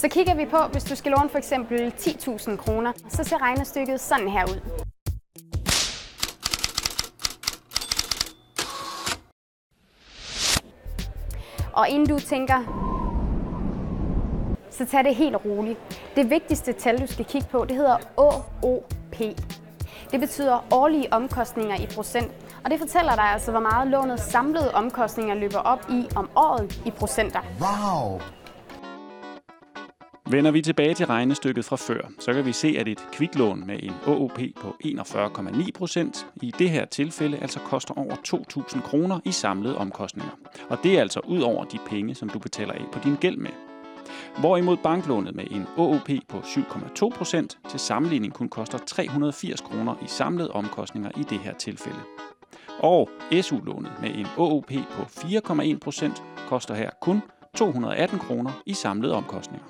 Så kigger vi på, hvis du skal låne for eksempel 10.000 kroner, så ser regnestykket sådan her ud. Og inden du tænker, så tag det helt roligt. Det vigtigste tal, du skal kigge på, det hedder OOP. Det betyder årlige omkostninger i procent, og det fortæller dig altså, hvor meget lånets samlede omkostninger løber op i om året i procenter. Wow! Vender vi tilbage til regnestykket fra før, så kan vi se, at et kviklån med en OOP på 41,9 procent i det her tilfælde altså koster over 2.000 kroner i samlede omkostninger. Og det er altså ud over de penge, som du betaler af på din gæld med. Hvorimod banklånet med en OOP på 7,2 procent til sammenligning kun koster 380 kroner i samlede omkostninger i det her tilfælde. Og SU-lånet med en OOP på 4,1 procent koster her kun 218 kroner i samlede omkostninger.